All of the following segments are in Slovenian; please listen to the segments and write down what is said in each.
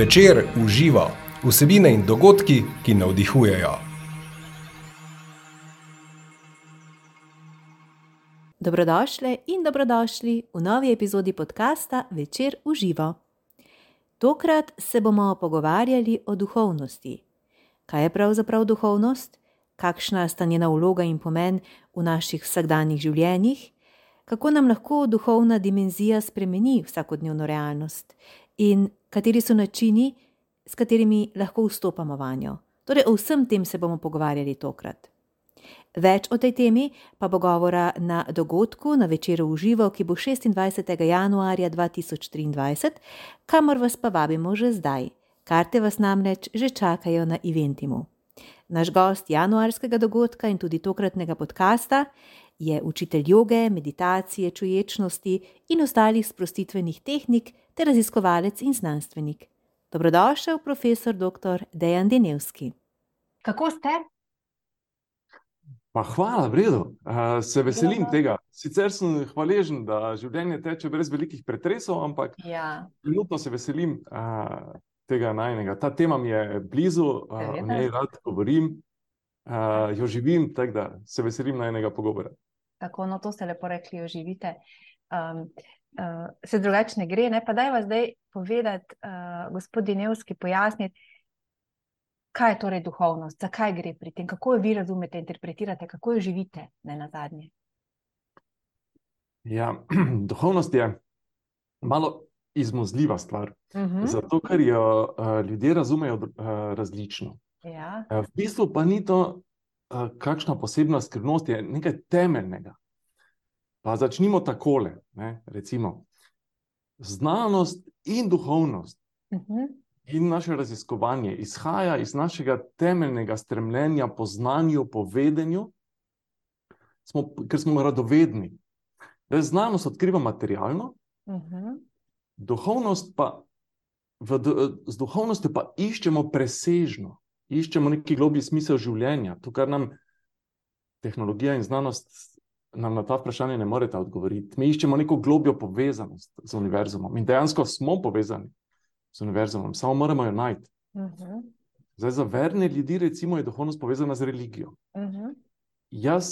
Večer uživa vsebine in dogodki, ki navdihujejo. Dobrodošli in dobrodošli v novi epizodi podcasta Večer uživa. Tokrat se bomo pogovarjali o duhovnosti. Kaj je pravzaprav duhovnost, kakšna sta njena vloga in pomen v naših vsakdanjih življenjih, kako nam lahko duhovna dimenzija spremeni vsakodnevno realnost in kateri so načini, s katerimi lahko vstopamo vanjo. Torej, o vsem tem se bomo pogovarjali tokrat. Več o tej temi pa bo govora na dogodku na večeru v živo, ki bo 26. januarja 2023, kamor vas pa vabimo že zdaj. Karte vas namreč že čakajo na Eventimu. Naš gost januarskega dogodka in tudi tokratnega podcasta je učitelj joge, meditacije, čuječnosti in ostalih sprostitvenih tehnik ter raziskovalec in znanstvenik. Dobrodošel, profesor dr. Dejan Denevski. Kako ste? Pa hvala, vredo. Uh, se veselim Dobro. tega. Sicer sem hvaležen, da življenje teče brez velikih pretresov, ampak ja. trenutno se veselim uh, tega najnega. Ta tema mi je blizu, uh, o njej rad govorim, uh, jo živim, tako da se veselim najnega pogovora. Tako, no, to ste lepo rekli, jo živite. Um, uh, se drugače ne gre, ne? pa daj vas zdaj povedati, uh, gospod Dinevski, pojasniti, kaj je torej duhovnost, zakaj gre pri tem, kako jo vi razumete, interpretirate, kako jo živite, ne na zadnje. Ja, duhovnost je malo izmuzljiva stvar, uh -huh. zato ker jo uh, ljudje razumejo uh, različno. Ja. Uh, v bistvu pa ni to, uh, kakšna posebna skrivnost je nekaj temeljnega. Pa začnimo takole. Ne, recimo, znanost in duhovnost uh -huh. in naše raziskovanje izhaja iz našega temeljnega stremljenja po znanju, po vedenju, smo, ker smo radovedni. Da znanost odkriva materialno, uh -huh. duhovnost pa. V, z duhovnostjo pa iščemo presežno, iščemo neki globji smisel življenja, to, kar nam tehnologija in znanost nam na ta vprašanje ne morete odgovoriti. Mi iščemo neko globjo povezanost z univerzumom in dejansko smo povezani z univerzumom, samo moramo jo najti. Uh mhm. -huh. Zdaj, za verne ljudi, recimo, je duhovnost povezana z religijo. Uh mhm. -huh. Jaz,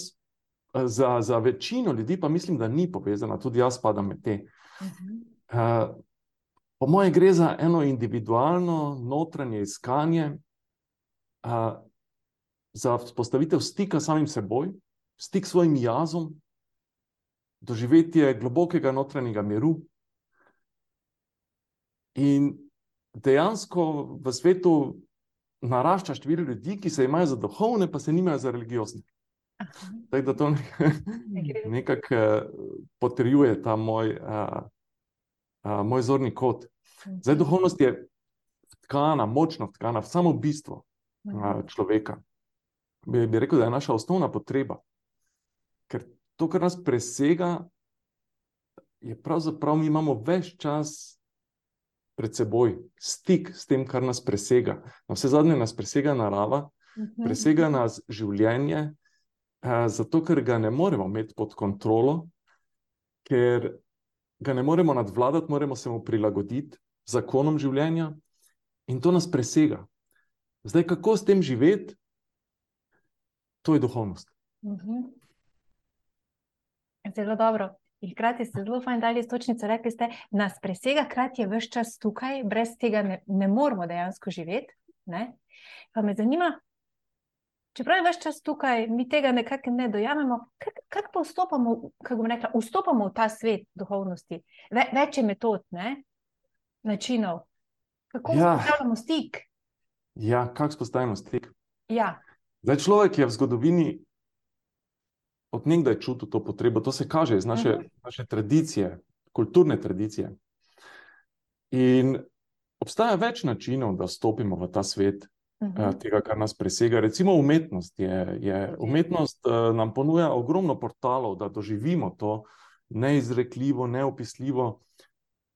eh, za, za večino ljudi, pa mislim, da ni povezana, tudi jaz spadam med te. Uh -huh. uh, po mojem, gre za eno individualno, notranje iskanje, uh, za vzpostavitev stika s samim seboj stik s svojim jazom, doživetje globokega notranjega miru. In dejansko v svetu narašča število ljudi, ki se imajo za duhovne, pa se nimajo za religiozne. Tako da to nekako eh, potrjuje ta moj, a, a, moj zorni kot. Zdaj, duhovnost je tkana, močno tkana v samo bistvo a, človeka. Bi, bi rekel, da je naša osnovna potreba. Ker to, kar nas presega, je pravzaprav mi imamo več čas pred seboj, stik s tem, kar nas presega. Na vse zadnje nas presega narava, mhm. presega nas življenje, eh, zato ker ga ne moremo imeti pod kontrolo, ker ga ne moremo nadvladati, moramo se mu prilagoditi zakonom življenja in to nas presega. Zdaj, kako s tem živeti, to je duhovnost. Mhm. Zelo dobro. In hkrati ste zelo fajn dali istočnico, rekli ste, nas presega, hkrati je vse čas tukaj, brez tega ne, ne moramo dejansko živeti. Ne? Pa me zanima, čeprav je vse čas tukaj, mi tega nekako ne dojamemo, kako kak pa vstopamo, kako bom rekla, vstopamo v ta svet duhovnosti. Ve, več je metod, ne? načinov. Kako ja. vzpostavljamo stik? Ja, kako vzpostavljamo stik? Ja. Zdaj, človek je v zgodovini od nekdaj čutil to potrebo, to se kaže iz naše, uh mhm. -huh. naše tradicije, kulturne tradicije. In obstaja več načinov, da stopimo v ta svet, uh -huh. uh, tega, kar nas presega. Recimo umetnost. Je, je, umetnost uh, nam ponuja ogromno portalov, da doživimo to neizrekljivo, neopisljivo,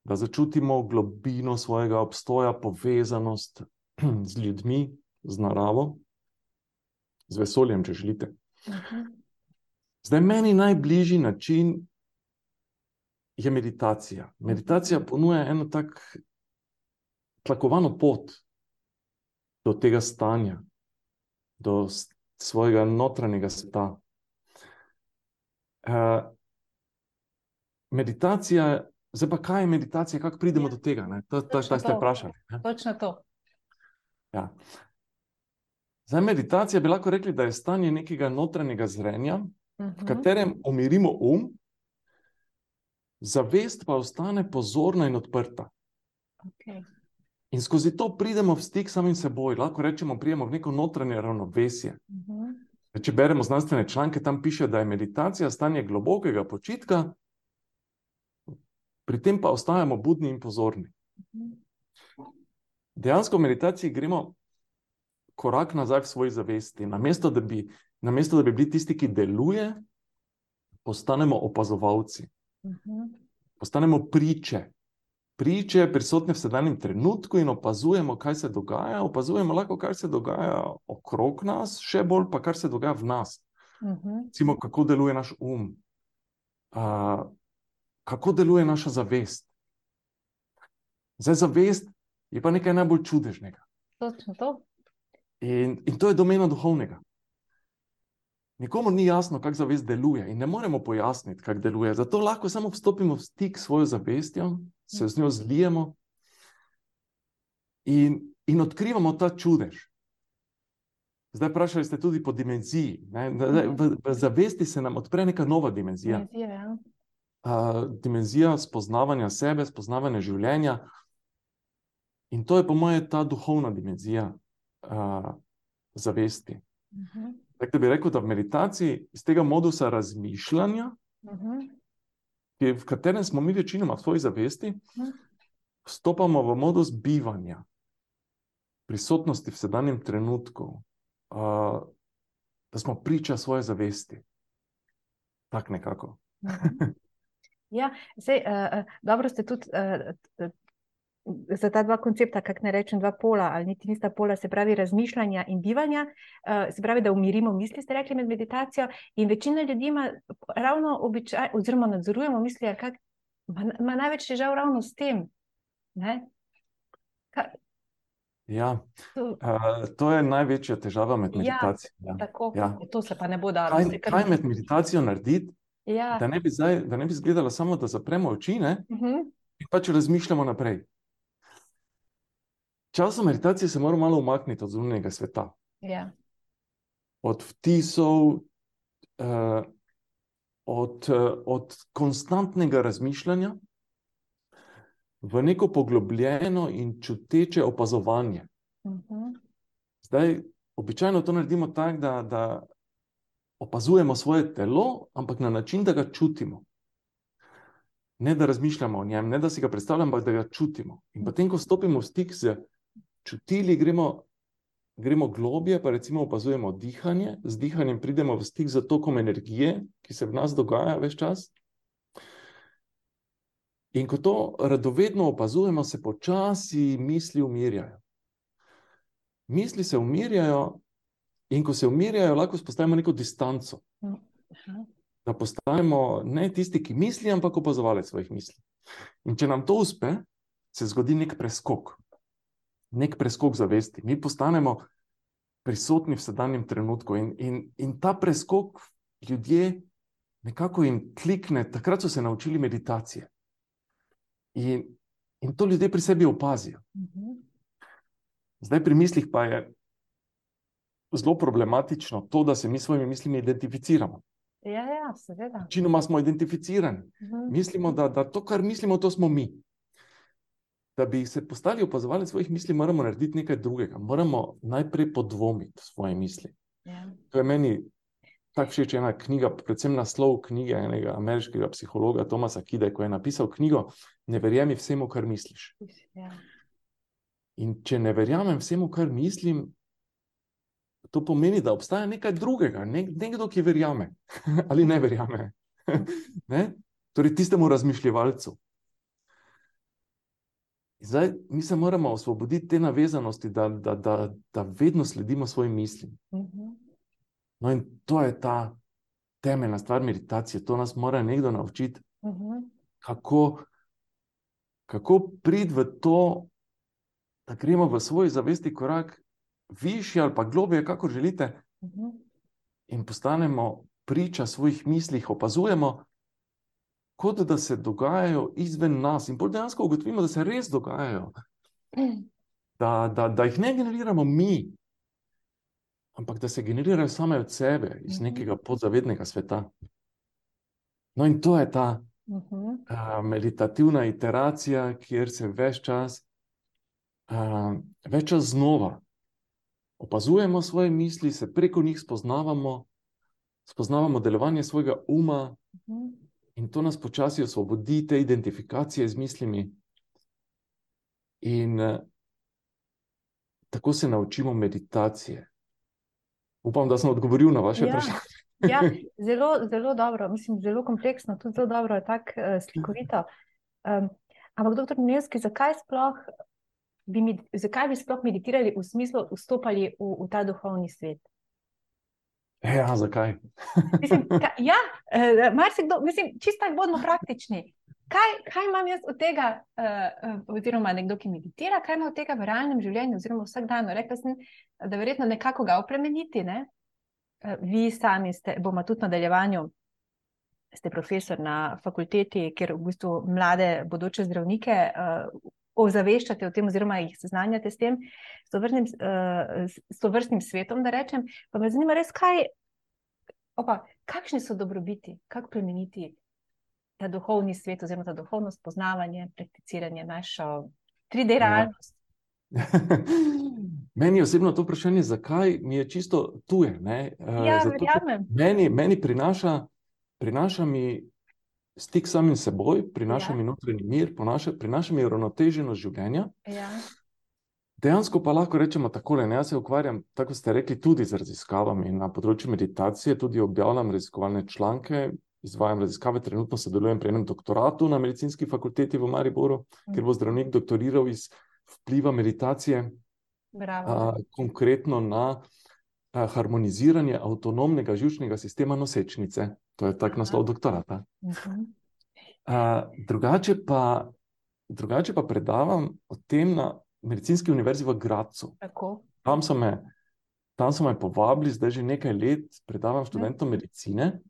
da začutimo globino svojega obstoja, povezanost z ljudmi, z naravo, z vesoljem, če želite. Uh mhm. -huh. Zdaj, meni najbližji način je meditacija. Meditacija ponuja eno tak tlakovano pot do tega stanja, do svojega notranjega sveta. Uh, meditacija, zdaj pa kaj je meditacija, kako pridemo Ja, do tega? Ne? To, to, to ste vprašali. Ne? Točno to. Ja. Zdaj, meditacija bi lahko rekli, da je stanje nekega notranjega zrenja, v Mhm. katerem umirimo um, zavest pa ostane pozorna in odprta. Okay. In skozi to pridemo v stik s samim seboj, lahko rečemo, pridemo v neko notranje ravnovesje. Mhm. Če beremo znanstvene članke, tam piše, da je meditacija stanje globokega počitka, pri tem pa ostajamo budni in pozorni. Mhm. Dejansko v meditaciji gremo korak nazaj v svoji zavesti. Namesto da, bi, namesto, da bi bili tisti, ki deluje, postanemo opazovalci, Mhm. postanemo priče. Priče, prisotne v sedanjem trenutku in opazujemo, kaj se dogaja. Opazujemo lahko, kar se dogaja okrog nas, še bolj pa, kar se dogaja v nas. Mhm. Recimo, kako deluje naš um, uh, kako deluje naša zavest. Zdaj, zavest je pa nekaj najbolj čudežnega. Točno to. In, in to je domena duhovnega. Nikomu ni jasno, kako zavest deluje, in ne moremo pojasniti, kako deluje. Zato lahko samo vstopimo v stik s svojo zavestjo, se z njo zlijemo in, in odkrivamo ta čudež. Zdaj, vprašali ste tudi po dimenziji. ne. V, v zavesti se nam odpre neka nova dimenzija. Dimenzija, ja. uh, dimenzija spoznavanja sebe, spoznavanja življenja. In to je, po mojem, ta duhovna dimenzija uh, zavesti. Mhm. Tako da bi rekel, da v meditaciji iz tega modusa razmišljanja, Mhm. ki je, v katerem smo mi večinoma v svoji zavesti, Mhm. vstopamo v modus bivanja, prisotnosti v sedanjem trenutku, uh, da smo priča svoje zavesti. Tako nekako. Mhm. Ja, sej, uh, dobro ste tudi uh, za ta dva koncepta, kako ne rečem, dva pola, ali niti nista pola, se pravi razmišljanja in bivanja, uh, se pravi, da umirimo misli, ste rekli med meditacijo. In večina ljudi ima ravno običaj, oziroma nadzorujemo misli, kak, ima, ima največ težav ravno s tem. Ja, uh, to je največja težava med Ja, meditacijo. Ja. tako, Ja. to se pa ne bo dalo. Kaj, kaj med meditacijo narediti, Ja. da ne zdaj, da ne bi izgledalo samo, da zapremo oči ne, Mhm. in pač razmišljamo naprej. Časom meditacije se moramo malo umakniti od zunanjega sveta, Ja. od vtisov, uh, od, uh, od konstantnega razmišljanja v neko poglobljeno in čuteče opazovanje. Mhm. Zdaj, običajno to naredimo tako, da, da opazujemo svoje telo, ampak na način, da ga čutimo. Ne da razmišljamo o njem, ne da si ga predstavljamo, ampak da ga čutimo. In potem, ko stopimo v stik z čutili, gremo, gremo globje, pa recimo opazujemo dihanje, z dihanjem pridemo v stik z tokom energije, ki se v nas dogaja več čas. In ko to radovedno opazujemo, se počasi misli umirjajo. Misli se umirjajo, in ko se umirjajo, lahko spostavimo neko distanco. Aha. Da postajamo ne tisti, ki misli, ampak opazovalec svojih misli. In če nam to uspe, se zgodi nek preskok, nek preskok zavesti. Mi postanemo prisotni v sedanjem trenutku. In, in, in ta preskok ljudje nekako jim klikne, takrat so se naučili meditacije. In, in to ljudje pri sebi opazijo. Mhm. Zdaj, pri mislih pa je zelo problematično to, da se mi s svojimi mislimi identificiramo. Ja, ja, seveda. Večinoma smo identificirani. Mhm. Mislimo, da, da to, kar mislimo, to smo mi. Da bi se postali opazovalec svojih misli, moramo narediti nekaj drugega. Moramo najprej podvomiti svoje misli. Ja. To je meni tako všeč ena knjiga, predvsem naslov knjige enega ameriškega psihologa Tomasa Kide, ko je napisal knjigo Ne verjemi vsemu, kar misliš. Ja. In če ne verjamem vsemu, kar mislim, to pomeni, da obstaja nekaj drugega, nek, nekdo, ki verjame ali ne verjame. ne? Torej, tistemu razmišljalcu. In Zdaj, mi se moramo osvoboditi te navezanosti, da, da, da, da vedno sledimo svojim mislim. Mhm. No, in to je ta temeljna stvar meditacije. To nas mora nekdo naučiti, Mhm. kako, kako priti v to da gremo v svoj zavesti korak višji ali pa globje, kako želite, Mhm. in postanemo priča svojih mislih, opazujemo, kot da se dogajajo izven nas, in potem dejansko ugotovimo, da se res dogajajo, da, da, da jih ne generiramo mi, ampak da se generirajo same od sebe, iz Mhm. nekega podzavednega sveta. No, in to je ta Mhm. a, meditativna iteracija, kjer se več čas, a, več čas znova opazujemo svoje misli, se preko njih spoznavamo, spoznavamo delovanje svojega uma, Mhm. In to nas počasi osvobodi te identifikacije z mislimi. In eh, tako se naučimo meditacije. Upam, da sem odgovoril na vaše Ja. vprašanje. Ja, zelo, zelo dobro, mislim, zelo kompleksno, tudi zelo dobro, tako uh, slikovito. Um, ampak, doktor Nevski, zakaj sploh bi, zakaj bi sploh meditirali v smislu vstopali v, v ta duhovni svet? Ja, zakaj? Mislim, ka, ja, uh, marsikdo, mislim, čisto tako bodimo praktični. Kaj, kaj imam jaz od tega, uh, uh, oziroma nekdo, ki meditira, kaj ima od tega v realnem življenju, oziroma vsakdanu? Rekla sem, da verjetno nekako ga oplemeniti. Ne? Eh, Vi sami ste, bomo tudi v nadaljevanju, ste profesor na fakulteti, kjer v bistvu mlade bodoče zdravnike uh, ozaveščate o tem, oziroma jih seznanjate s tem, s tovrstnim, uh, s tovrstnim svetom, da rečem. Pa me zanima res, kaj, opa, kakšni so dobrobiti, kako plemeniti ta duhovni svet, oziroma ta duhovno spoznavanje, prakticiranje, našo 3D Ja. realnost. Meni osebno to vprašanje, zakaj mi je čisto tuje. ne, eh, Ja, zato. Meni, meni prinaša, prinaša mi stik s samim seboj, prinaša Ja. mi notranji mir, prinaša, prinaša mi uravnoteženost življenja. Ja. Dejansko pa lahko rečemo takole. Ne, jaz se ukvarjam, tako ste rekli, tudi z raziskavami na področju meditacije, tudi objavljam raziskovalne članke, izvajam raziskave, trenutno sodelujem pri enem doktoratu na medicinski fakulteti v Mariboru, kjer bo zdravnik doktoriral iz vpliva meditacije Bravo. a, konkretno na harmoniziranje avtonomnega živčnega sistema nosečnice. To je tak naslov doktorata. Mhm. A, drugače, pa, drugače pa predavam o tem na Medicinski univerzi v Gracu. Tako. Tam so me, tam so me povabili, zdaj že nekaj let predavam študentom medicine.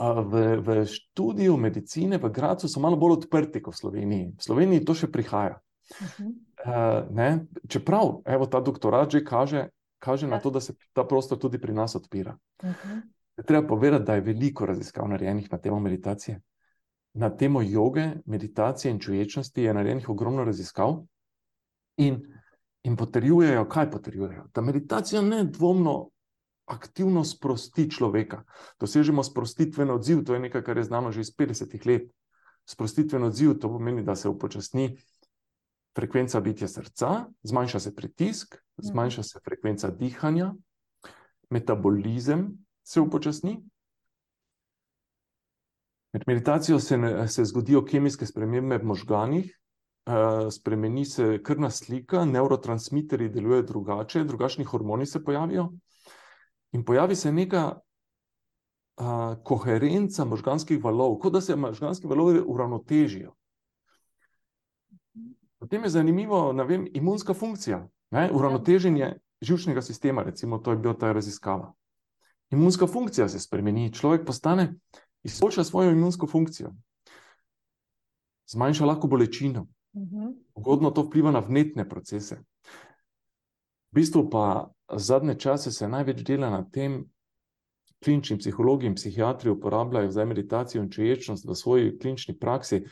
V, v študiju medicine v Gracu so malo bolj odprti kot v Sloveniji. V Sloveniji to še prihaja. Mhm. Uh, ne, čeprav evo, ta doktorat že kaže, kaže na Ja. to, da se ta prostor tudi pri nas odpira. Mhm. Je Treba povedati, da je veliko raziskav narejenih na temo meditacije. Na temo joge, meditacije in čuječnosti je narejenih ogromno raziskav in, in potrjujejo, kaj potrjujejo. Da meditacija nedvomno aktivno sprosti človeka. Dosežemo sprostitveni odziv, to je nekaj, kar je znano že iz 50 let. Sprostitveni odziv to pomeni, da se upočasni frekvenca bitja srca, zmanjša se pritisk, zmanjša se frekvenca dihanja, metabolizem se upočasni. Med meditacijo se, ne, se zgodijo kemijske spremembe v možganih, eh, spremeni se krvna slika, neurotransmiterji delujejo drugače, drugačni hormoni se pojavijo in pojavi se neka a, koherenca možganskih valov, kot da se možganski valovi uravnotežijo. Potem je zanimivo, ne vem, imunska funkcija, ne, uravnoteženje živčnega sistema, recimo, to je bila ta raziskava. Imunska funkcija se spremeni, človek postane, izboljša svojo imunsko funkcijo, zmanjša lahko bolečino, Mhm. ugodno to vpliva na vnetne procese. V bistvu pa zadnje čase se največ dela na tem, klinični psihologi in psihiatri uporabljajo zdaj meditacijo in čuječnost v svoji klinični praksi,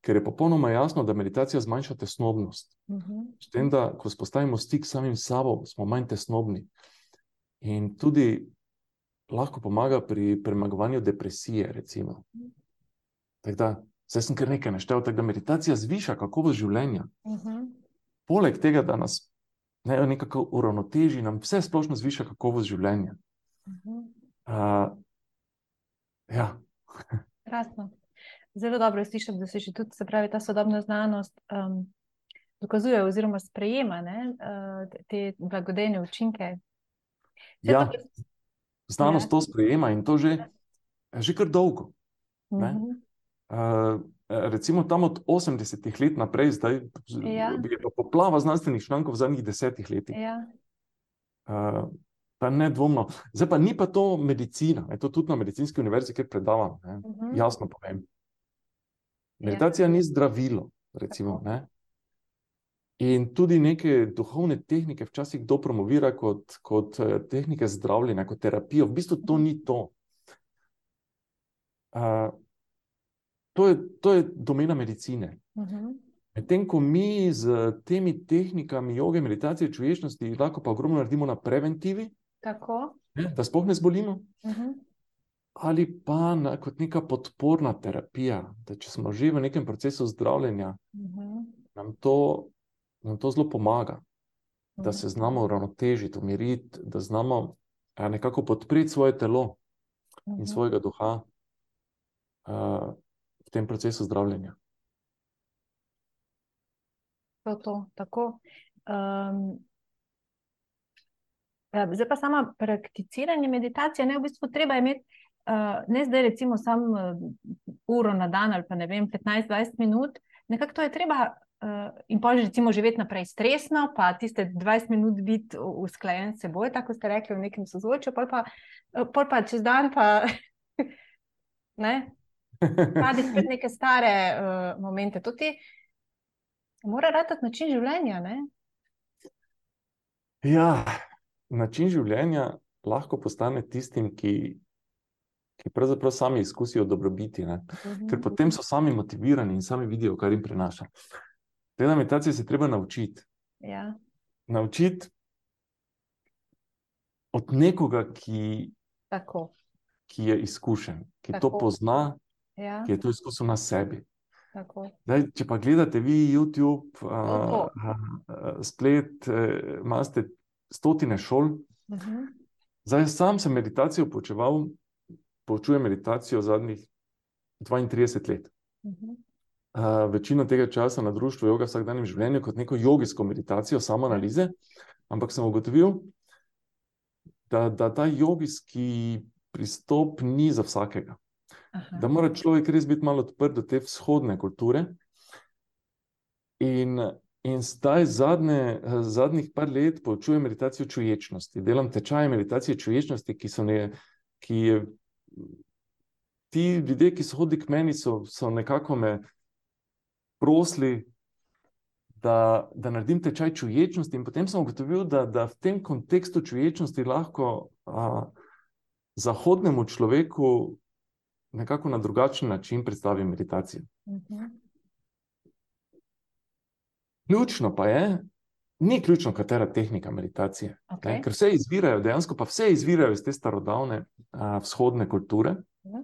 ker je popolnoma jasno, da meditacija zmanjša tesnobnost. Mhm. S tem, da ko spostavimo stik s samim sabo, smo manj tesnobni. In tudi lahko pomaga pri premagovanju depresije. Recimo. Tako da, zdaj sem kar nekaj naštel, tako da meditacija zviša kakovost življenja. Mhm. Poleg tega, da nas ne, nekako uravnoteži, nam vse splošno zviša kakovost življenja. Mhm. Uh, ja, Krasno. Zelo dobro slišati, da se že tudi, se pravi, ta sodobna znanost um, dokazuje oziroma sprejema ne, uh, te blagodejne učinke. Vse Ja. to, znanost Ja. to sprejema in to že, že kar dolgo. Mhm. Uh, recimo tam od 80-ih let naprej, zdaj Ja. je pa poplava znanstvenih člankov v zadnjih desetih letih. Ja. Uh, pa nedvomno. Zdaj pa ni pa to medicina, je to tudi na medicinski univerzi, kjer predavam. Ne? Mhm. Jasno povem. Meditacija ni zdravilo, recimo. Ne? In tudi neke duhovne tehnike včasih kdo promovira kot, kot eh, tehnike zdravljenja, kot terapijo. V bistvu to ni to. Uh, to, je, to je domena medicine. Mhm. Medtem ko mi z temi tehnikami joge, meditacije, čuječnosti lahko pa ogromno naredimo na preventivi, Tako. ne, da sploh ne zbolimo, Mhm. Ali pa na, kot neka podporna terapija, da če smo že v nekem procesu zdravljenja, Mhm. nam to, nam to zelo pomaga, da se Mhm. znamo uravnotežiti, umiriti, da znamo a, nekako podpreti svoje telo Mhm. in svojega duha a, v tem procesu zdravljenja. To, to, tako. Um, ja, zdaj pa sama prakticiranje meditacije, ne v bistvu treba imeti, uh, ne zdaj recimo samo uh, uro na dan ali pa ne vem, 15-20 minut, nekako to je treba. Uh, in že recimo živeti naprej stresno, pa tiste 20 minut biti usklajen s seboj, tako ste rekli, v nekem sozvočju, pol pa, pol pa čez dan pa ne, padi spet neke stare uh, momente. To ti mora ratati način življenja, ne? Ja, način življenja lahko postane tistim, ki, ki pravzaprav sami izkusijo dobrobiti, ne? ker potem so sami motivirani in sami vidijo, kar jim prinaša. Te meditacije se je treba naučiti. Ja, Naučiti od nekoga, ki, tako. ki je izkušen, ki Tako. to pozna, Ja, ki je to izkusil na sebi. tako. Zdaj, če pa gledate vi YouTube, Tako. uh, uh, splet, uh, imate stotine šol. Mhm. Zdaj, sam sem meditacijo poučeval, poučujem meditacijo zadnjih 32 let. Mhm. Uh, večino tega časa na društvu joga v vsakdanjem življenju kot neko jogijsko meditacijo, samo analize, ampak sem ugotovil, da, da ta jogijski pristop ni za vsakega. Aha. Da mora človek res biti malo odprt do te vzhodne kulture. In, in zdaj, zadnje, zadnjih par let, poučujem meditacijo čuječnosti. Delam tečaje meditacije čuječnosti, ki ne, ki je. Ti ljudje, ki so hodili k meni, so, so nekako me prosili, da, da naredim tečaj čuječnosti. In potem sem ugotovil, da, da v tem kontekstu čuječnosti lahko a, zahodnemu človeku nekako na drugačen način predstavim meditacijo. Mhm. Ključno pa je, ni ključno, katera tehnika meditacije. Okej. Ne, ker vse izvirajo, dejansko pa vse izvirajo iz te starodavne a, vzhodne kulture, Mhm.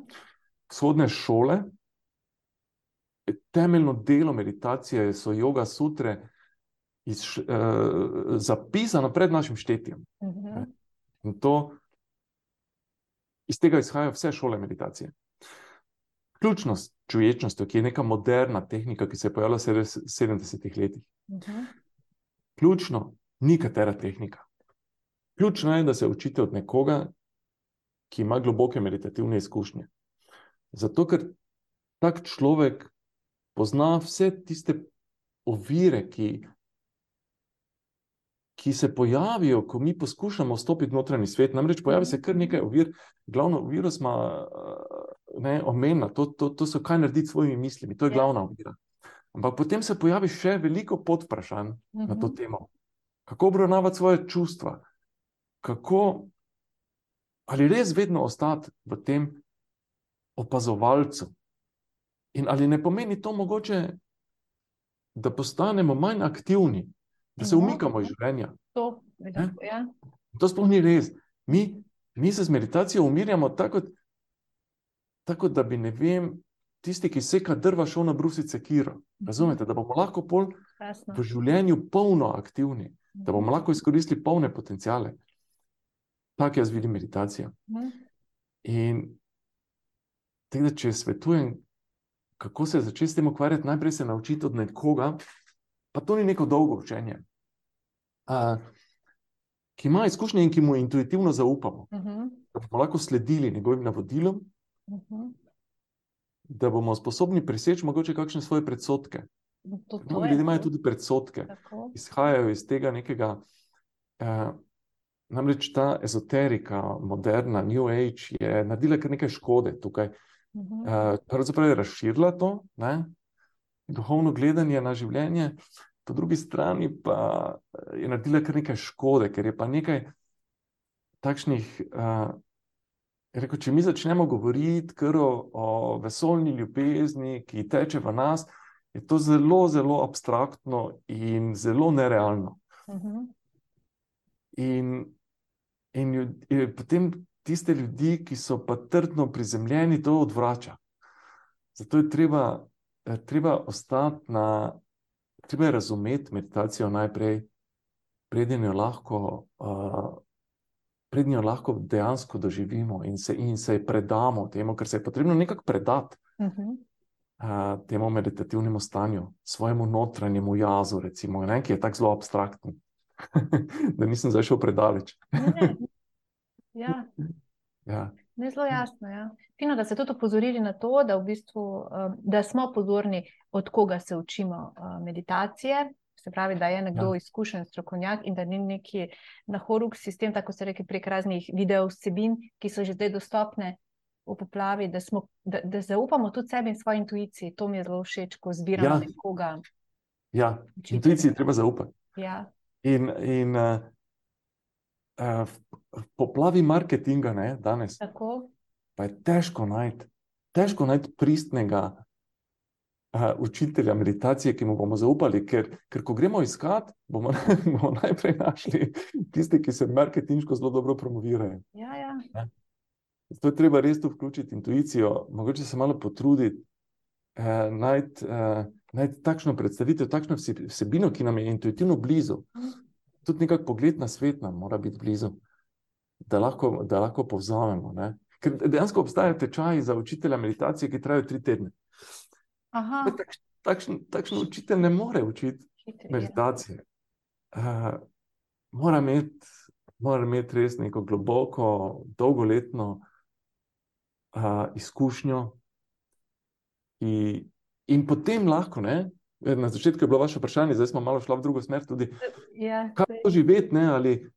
vzhodne šole. Temeljno delo meditacije so yoga sutre, iz, uh, zapisano pred našim štetjem. Mhm. In to, iz tega izhajajo vse šole meditacije. Ključno s čuječnostjo, ki je neka moderna tehnika, ki se je pojavila v sedem- 70-ih letih. Mhm. Ključno ni katera tehnika. Ključno je, da se učite od nekoga, ki ima globoke meditativne izkušnje. Zato, ker tak človek pozna vse tiste ovire, ki, ki se pojavijo, ko mi poskušamo vstopiti v notranji svet. Namreč pojavi se kar nekaj ovir, glavno oviro smo uh, ne, omenili, to, to, to so kaj narediti s svojimi mislimi, to je Ja. glavna ovira. Ampak potem se pojavi še veliko podvprašanj na to Mhm. temo. Kako obravnavati svoje čustva, kako ali res vedno ostati v tem opazovalcu. In ali ne pomeni to mogoče, da postanemo manj aktivni, da se No. umikamo iz življenja. To, nekako, ja. To sploh ni res. Mi, mi se z meditacijo umirjamo tako, tako, da bi, ne vem, tisti, ki seka drva, šel na brusice kiro. Razumete, da bomo lahko pol Krasno. v življenju polno aktivni, da bomo lahko izkoristili polne potencijale. Tako jaz vidim meditacijo. Mhm. In tega, če svetujem, kako se začeti s tem ukvarjati, najprej se naučiti od nekoga, pa to ni neko dolgo učenje, a, ki ima izkušnje in ki mu intuitivno zaupamo, Mhm. da bomo lahko sledili njegovim navodilom, Mhm. da bomo sposobni preseči mogoče kakšne svoje predsotke. To, to Mnogi je ljudje imajo to. tudi predsotke, Tako. izhajajo iz tega nekega. Eh, namreč ta ezoterika, moderna, New Age, je naredila kar nekaj škode tukaj. Mhm. Eh, pravzaprav je razširila to, ne, duhovno gledanje na življenje, po drugi strani pa eh, je naredila kar nekaj škode, ker je pa nekaj takšnih. Uh, rekel, če mi začnemo govoriti o, o vesoljni ljubezni, ki teče v nas, je to zelo, zelo abstraktno in zelo nerealno. Mhm. In, in, ljud- in potem tiste ljudi, ki so pa trdno prizemljeni, to odvrača. Zato je treba, treba ostati na, treba je razumeti meditacijo najprej, preden jo lahko, uh, preden jo lahko dejansko doživimo in se, in se predamo temu, ker se je potrebno nekako predati Mhm. uh, temu meditativnemu stanju, svojemu notranjemu jazu, recimo, ne, ki je tako zelo abstrakten, da nisem zašel predaleč. Ne, ne. Ja, Ja. ne zelo jasno. Ja. Fino, da ste tudi opozorili na to, da, v bistvu, um, da smo pozorni, od koga se učimo uh, meditacije. Se pravi, da je nekdo ja. izkušen strokovnjak in da ni neki nahoruk sistem, tako se reče, prek raznih video vsebin, ki so že zdaj dostopne v poplavi, da, smo, da, da zaupamo tudi sebi in svoji intuiciji. To mi je zelo všeč, ko zbiramo Ja. nekoga. Ja, učitelja. intuiciji treba zaupati. Ja. In, in uh, uh, poplavi marketinga ne, danes Tako, pa je težko najti, težko najti pristnega uh, učitelja meditacije, ki mu bomo zaupali, ker, ker ko gremo iskat, bomo, bomo najprej našli tiste, ki se marketinško zelo dobro promovirajo. ja, ja. Zato je treba res tu vključiti intuicijo, mogoče se malo potruditi, eh, najti eh, najti takšno predstavitev, takšno vse- vsebino, ki nam je intuitivno blizu. Tudi nekak pogled na svet nam mora biti blizu, da lahko, da lahko povzamemo. Ne? Ker dejansko obstajajo tečaji za učitelja meditacije, ki trajajo tri tedne. Takš, takšen, takšen učitelj ne more učiti ja. meditacije. Uh, mora, imeti, mora imeti res neko globoko, dolgoletno uh, izkušnjo. In, in potem lahko, ne, na začetku je bilo vaše vprašanje, zdaj smo malo šli v drugo smer. Tudi, Ja, kaj to živeti, ne, ali.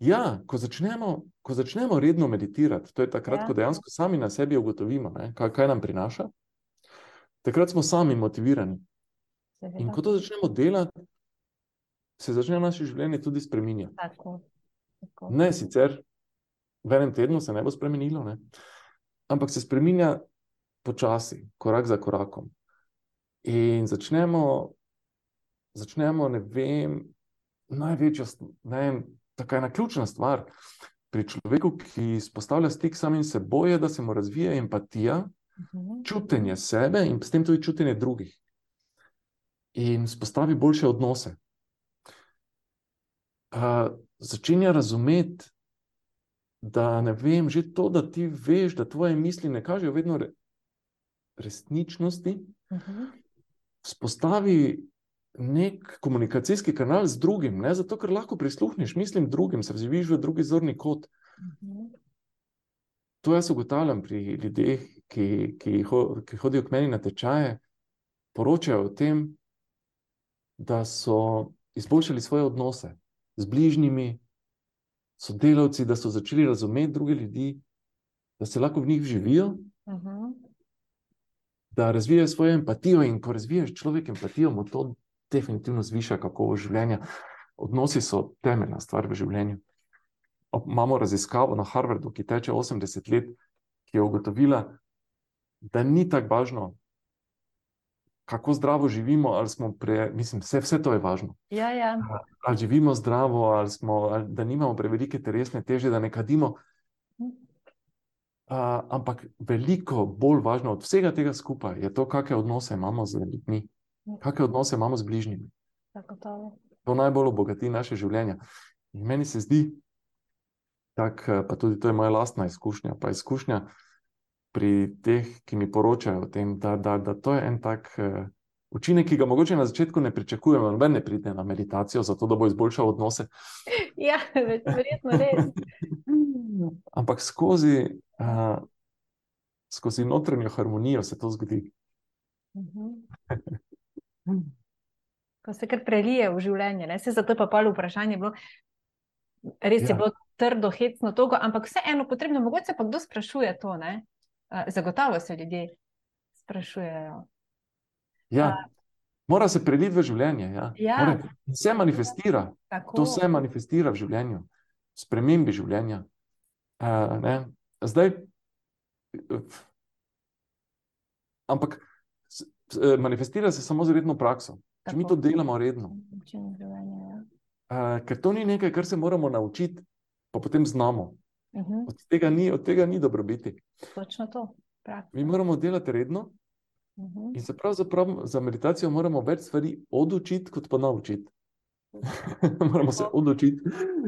Ja, ko začnemo, ko začnemo redno meditirati, to je takrat, Ja. ko dejansko sami na sebi ugotovimo, ne, kaj, kaj nam prinaša. Takrat smo sami motivirani. In seveda. ko to začnemo delati, se začne naše življenje tudi spreminjati. Tako, tako. Ne sicer v enem tednu se ne bo spremenilo, ne? ampak se spremenja počasi, korak za korakom. In začnemo, začnemo ne vem, največja, ne vem, taka ena ključna stvar pri človeku, ki izpostavlja stik s samim seboj, je, da se mu razvija empatija, Mhm. čutenje sebe in s tem tudi čutenje drugih. In spostavi boljše odnose. Uh, začenja razumeti, da ne vem, že to, da ti veš, da tvoje misli ne kažejo vedno re, resničnosti, Mhm. Spostavi nek komunikacijski kanal z drugim, ne zato, ker lahko prisluhneš mislim drugim, se vživiš v drugi zorni kot. Mhm. To jaz ugotavljam pri ljudeh, ki, ki, ho, ki hodijo k meni na tečaje, poročajo o tem, da so izboljšali svoje odnose z bližnjimi, sodelavci, da so začeli razumeti druge ljudi, da se lahko v njih vživijo, Mhm. Da razvijajo svojo empatijo. In ko razvijaš človek empatijo, mu to definitivno zviša kakovost življenja. Odnosi so temeljna stvar v življenju. Imamo raziskavo na Harvardu, ki teče 80 let, ki je ugotovila, da ni tako važno, kako zdravo živimo, ali smo pre, mislim, vse, vse to je važno. Ja, ja. Ali živimo zdravo, ali, smo, ali da nimamo prevelike telesne teže, da ne kadimo. Uh, ampak veliko bolj važno od vsega tega skupaj je to, kakšne odnose imamo z ljudmi, kakšne odnose imamo z bližnjimi. Zagotovo. To najbolj obogati naše življenje. In meni se zdi, tak, eh, pa tudi to je moja lastna izkušnja, pa izkušnja pri teh, ki mi poročajo o tem, da, da, da to je en tak uh, učinek, ki ga mogoče na začetku ne pričakujemo. Noben ne pride na meditacijo, zato da bo izboljšal odnose. Ja, ver- verjetno res. Ampak skozi, uh, skozi notranjo harmonijo se to zgodi. Mhm. Ko se kar prelije v življenje, ne? se zato pa pol vprašanje bilo, res je Ja. bilo trdo, hecno, togo, ampak vseeno potrebno, mogoče pa kdo sprašuje to, ne? Zagotovo se ljudje sprašujejo. Ja. Mora se preliti v življenje. Ja. Ja. Mora, se manifestira. Tako, To se manifestira v življenju, spremembi življenja. Uh, ne. Zdaj, ampak eh, manifestira se samo z redno prakso. Če mi to Tako. delamo redno, uh, ker to ni nekaj, kar se moramo naučiti, pa potem znamo. Mhm, Od tega ni, od tega ni dobrobiti. Točno to. Praksa. Mi moramo delati redno Mhm. in se pravzaprav za meditacijo moramo več stvari odučiti, kot pa naučiti. moramo se odučiti,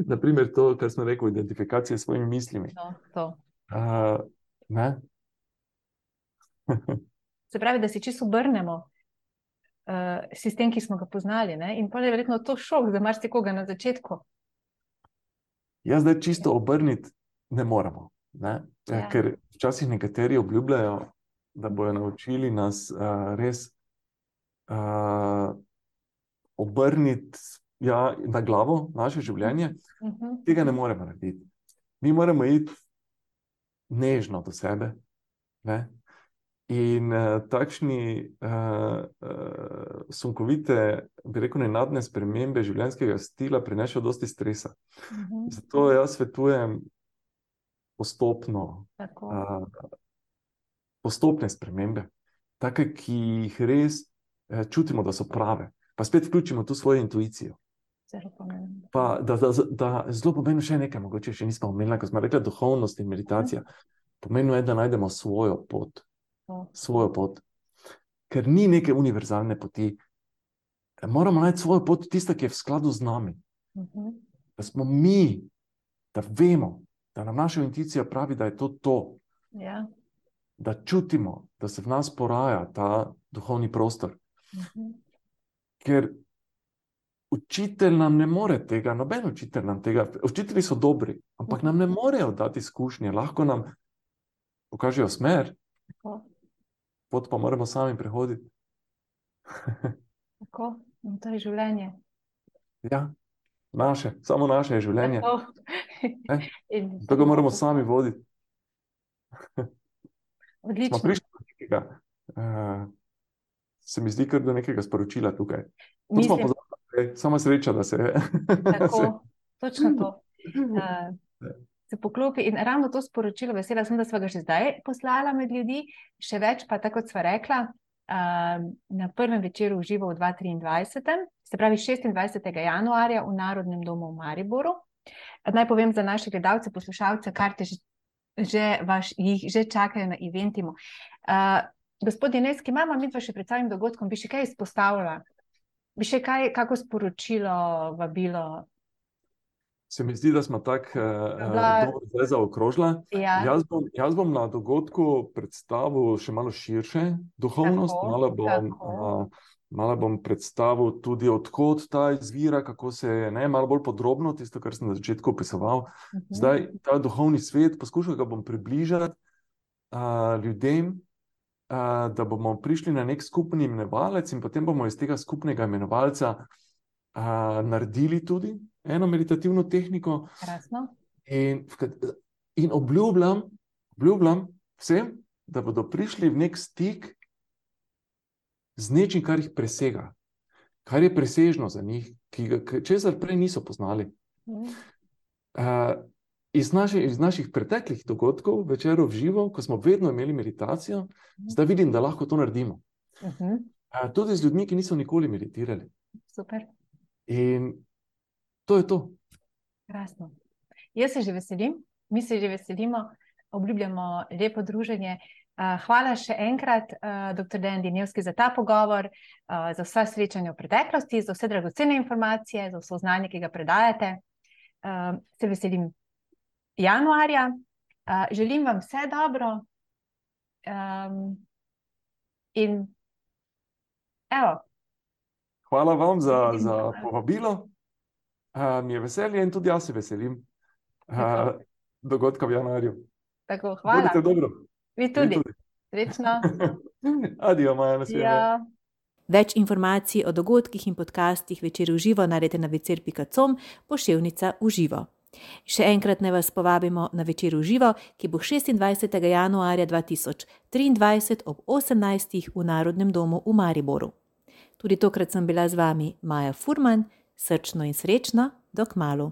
naprimer to, kar smo rekli, identifikacije s svojimi mislimi. No, to. Uh? Se pravi, da si čisto obrnemo uh, sistem, ki smo ga poznali. Ne? In pa je verjetno to šok za marsikoga na začetku. Jaz zdaj čisto obrniti ne moremo. Ne? Ja. Ja. Ker včasih nekateri obljubljajo, da bodo naučili nas uh, res uh, obrniti ja, na glavo naše življenje. Uh -huh. Tega ne moremo narediti. Mi moramo iti nežno do sebe. Ne? In uh, takšni uh, uh, sunkovite, bi rekel, nenadne spremembe življenjskega stila prinašajo dosti stresa. Uh -huh. Zato jaz svetujem postopno, Tako. uh, postopne spremembe, take, ki jih res uh, čutimo, da so prave. Pa spet vključimo tu svojo intuicijo. Pomembno. Pa, da, da, da zelo pomeni še nekaj, mogoče še nismo omenili, ko smo rekli duhovnost in meditacija. Pomembno je, da najdemo svojo pot, svojo pot. Ker ni neke univerzalne poti. Moramo najti svojo pot, tista, ki je v skladu z nami. Uh -huh. Da smo mi, da vemo, da nam naša intuicija pravi, da je to to, Ja. Da čutimo, da se v nas poraja ta duhovni prostor. -huh. Ker učitelj nam ne more tega, noben učitelj nam tega, učitelji so dobri, ampak nam ne morejo dati izkušnje, lahko nam pokažejo smer, Tako. pot pa moramo sami prehoditi. Tako. In to je življenje. Ja, naše, samo naše je življenje, Tako. Ne? In to ga moramo sami voditi. Smo Odlično. prišli do nekega, uh, se mi zdi, kar do nekega sporočila tukaj. To smo Mislim, pozabili, samo sreča, da se je. Tako, točno to. Uh, se poklopi in ravno to sporočilo, vesela sem, da smo ga že zdaj poslala med ljudi, še več pa tako, kot sva rekla, uh, na prvem večeru v živo v 2023, se pravi 26. januarja v Narodnem domu v Mariboru. Naj povem za naše gledalce, poslušalce, karte že, že, vaš, jih že čakajo na eventimu. Uh, gospod Jeneski, imamo mi pa še pred samim dogodkom, bi še kaj izpostavila? Bi še kaj, kako sporočilo, vabilo? Se mi zdi, da smo tako Bila- uh, dobro zdaj zaokrožili. Ja, Jaz bom, jaz bom na dogodku predstavil še malo širše duhovnost, Tako, malo bom, tako. uh, malo bom predstavil tudi, odkot ta izvira, kako se je, ne, malo bolj podrobno, tisto, kar sem na začetku opisoval. Mhm. Zdaj, ta duhovni svet, poskušal ga bom približati uh, ljudem, uh, da bomo prišli na nek skupni imenovalec, in potem bomo iz tega skupnega imenovalca uh, naredili tudi eno meditativno tehniko. Krasno. In, in obljubljam, obljubljam vsem, da bodo prišli v nek stik z nečim, kar jih presega, kar je presežno za njih, ki ga česar prej niso poznali. Uh, iz, naši, iz naših preteklih dogodkov, večerov živo, ko smo vedno imeli meditacijo, zdaj vidim, da lahko to naredimo. Mhm. Uh, tudi z ljudmi, ki niso nikoli meditirali. Super, In to je to. krasno. Jaz se že veselim, mi se že veselimo, obljubljamo lepo druženje. Uh, hvala še enkrat, uh, dr. Dejan Dinevski, za ta pogovor, uh, za vsa srečanja v preteklosti, za vse dragocene informacije, za vso znanje, ki ga predajate. Se veselim januarja, želim vam vse dobro. Um, in evo, Hvala vam za, za povabilo. Mi je veselje in tudi jaz se veselim dogodka v januarju. tako hvala. Budite dobro. Vi tudi. Srečno. Adijo, Maja, nasvidenje. Ja. Več informacij o dogodkih in podcastih večer v živo najdete na večer.com, pošiljka v živo. Še enkrat ne vas povabimo na večer v živo, ki bo 26. januarja 2023 ob 18. v Narodnem domu v Mariboru. Tudi tokrat sem bila z vami Maja Furman, srčno in srečno, dok malu.